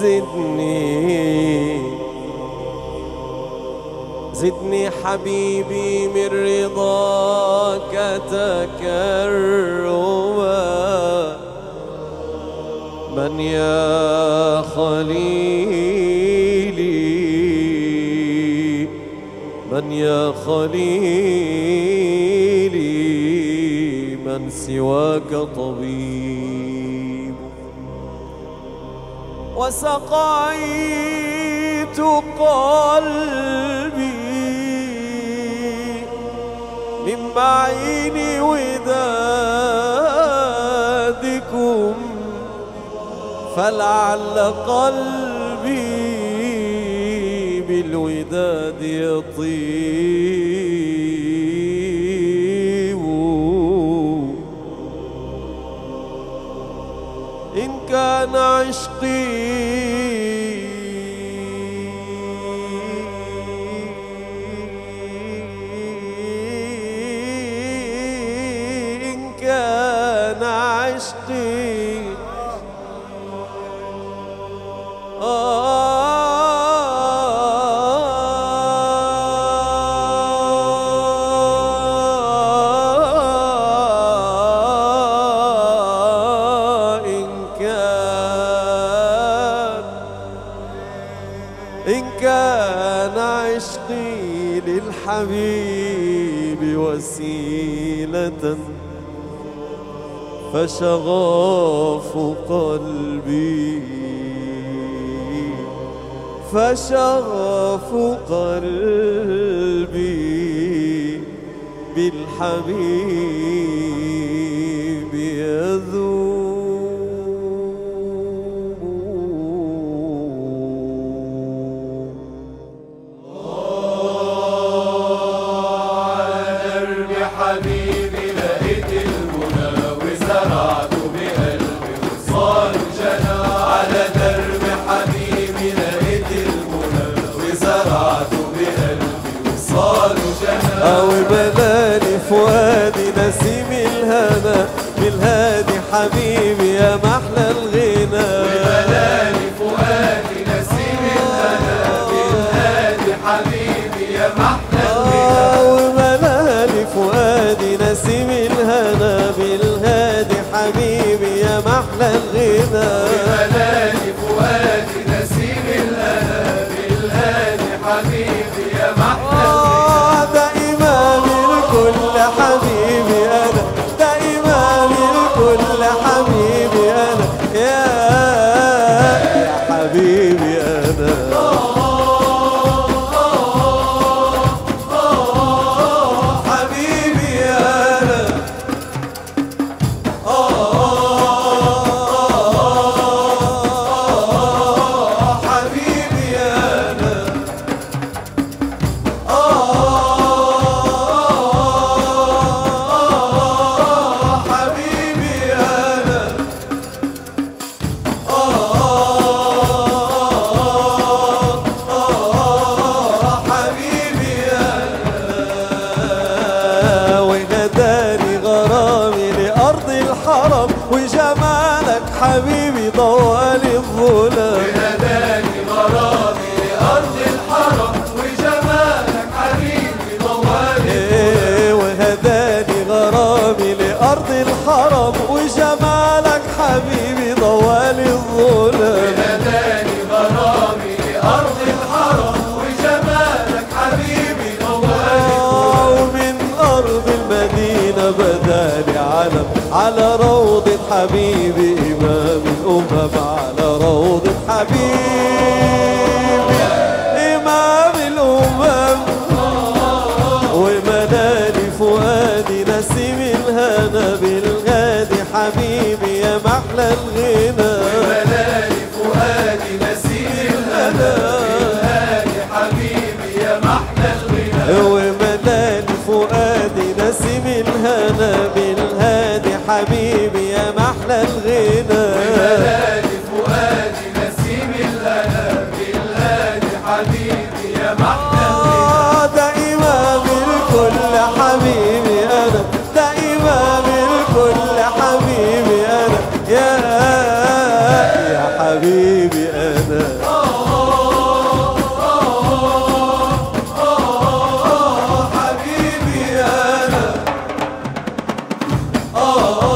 زدني. زدني حبيبي من رضاك تكرما من يا خليلي؟ من يا خليلي؟ من سواك طبيب وسقيت قلبي من معين ودادكم فلعل قلبي بالوداد يطيب. إن كان عشقي عشقي آه إن كان إن كان عشقي للحبيب وسيلة فشغاف قلبي. فشغف قلبي بالحبيب. فؤادي نسيم الهنا بالهادي حبيبي يا محلى الغنى. بلاني فؤادي نسيم الهنا بالهادي حبيبي يا محلى أو بلاني فؤادي نسيم الهنا حبيبي يا محلى الغنى. فؤادي حبيبي أنا حبيبي ضوالي الظلام ناداني غرامي لأرض الحرم وجمالك حبيبي إيه وهداني غرامي لأرض الحرم وجمالك حبيبي ضوالي الظلام. ناداني غرامي لأرض الحرم وجمالك حبيبي ضوالي آه، ومن أرض المدينة بدالي علم على روضة حبيبي إمام الأمم على روضة حبيبي. oh, oh.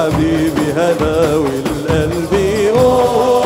حبيبي هلا والقلب. يقول